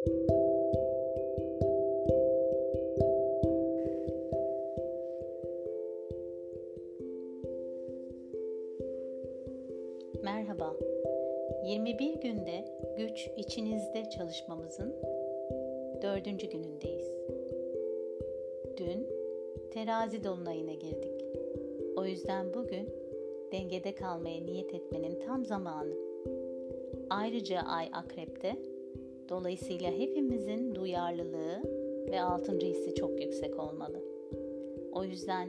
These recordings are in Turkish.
Merhaba. 21 günde güç içinizde çalışmamızın dördüncü günündeyiz. Dün terazi dolunayına girdik. O yüzden bugün dengede kalmaya niyet etmenin tam zamanı. Ayrıca ay akrepte. Dolayısıyla hepimizin duyarlılığı ve altıncı hissi çok yüksek olmalı. O yüzden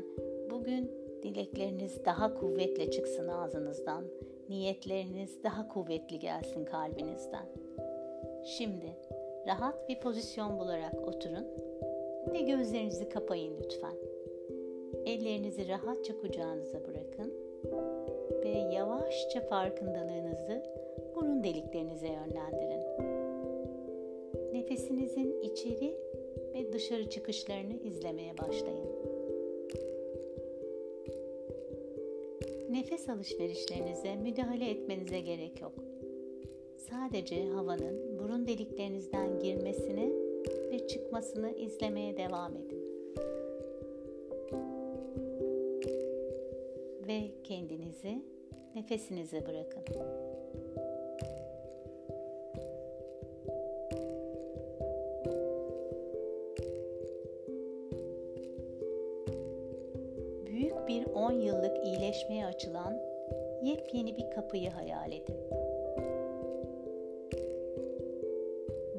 bugün dilekleriniz daha kuvvetle çıksın ağzınızdan. Niyetleriniz daha kuvvetli gelsin kalbinizden. Şimdi rahat bir pozisyon bularak oturun ve gözlerinizi kapayın lütfen. Ellerinizi rahatça kucağınıza bırakın ve yavaşça farkındalığınızı burun deliklerinize yönlendirin. Nefesinizin içeri ve dışarı çıkışlarını izlemeye başlayın. Nefes alışverişlerinize müdahale etmenize gerek yok. Sadece havanın burun deliklerinizden girmesini ve çıkmasını izlemeye devam edin. Ve kendinizi nefesinize bırakın. Bir 10 yıllık iyileşmeye açılan yepyeni bir kapıyı hayal edin.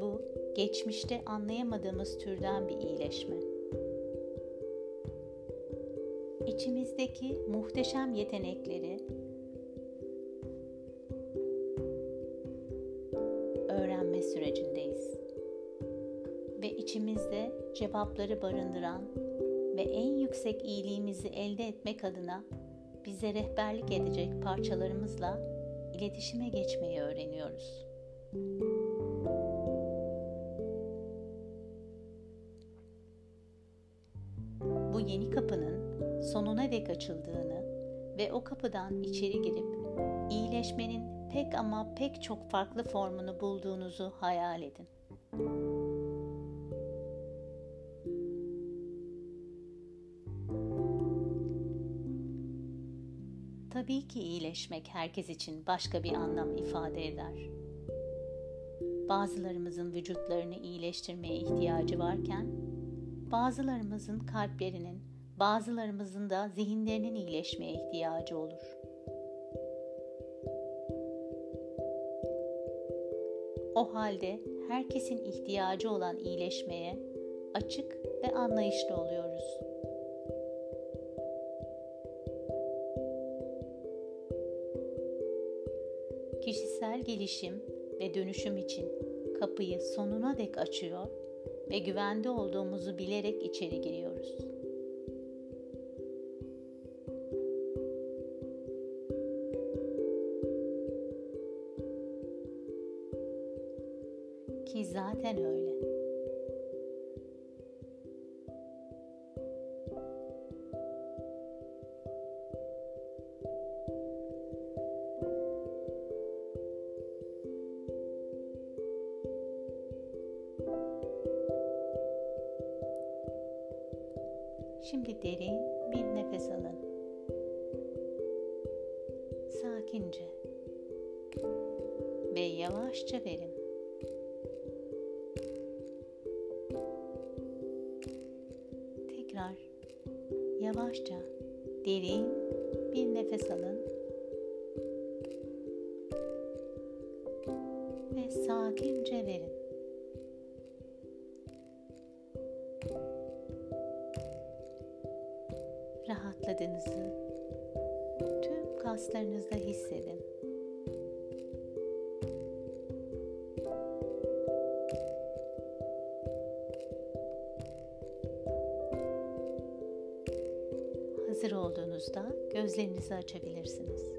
Bu geçmişte anlayamadığımız türden bir iyileşme. İçimizdeki muhteşem yetenekleri öğrenme sürecindeyiz. Ve içimizde cevapları barındıran ve en yüksek iyiliğimizi elde etmek adına bize rehberlik edecek parçalarımızla iletişime geçmeyi öğreniyoruz. Bu yeni kapının sonuna dek açıldığını ve o kapıdan içeri girip iyileşmenin pek ama pek çok farklı formunu bulduğunuzu hayal edin. Tabii ki iyileşmek herkes için başka bir anlam ifade eder. Bazılarımızın vücutlarını iyileştirmeye ihtiyacı varken, bazılarımızın kalplerinin, bazılarımızın da zihinlerinin iyileşmeye ihtiyacı olur. O halde herkesin ihtiyacı olan iyileşmeye açık ve anlayışlı oluyoruz. Gelişim ve dönüşüm için kapıyı sonuna dek açıyor ve güvende olduğumuzu bilerek içeri giriyoruz. Ki zaten öyle. Şimdi derin bir nefes alın. Sakince ve yavaşça verin. Tekrar yavaşça derin bir nefes alın. Ve sakince verin. Rahatladığınızı tüm kaslarınızda hissedin. Hazır olduğunuzda gözlerinizi açabilirsiniz.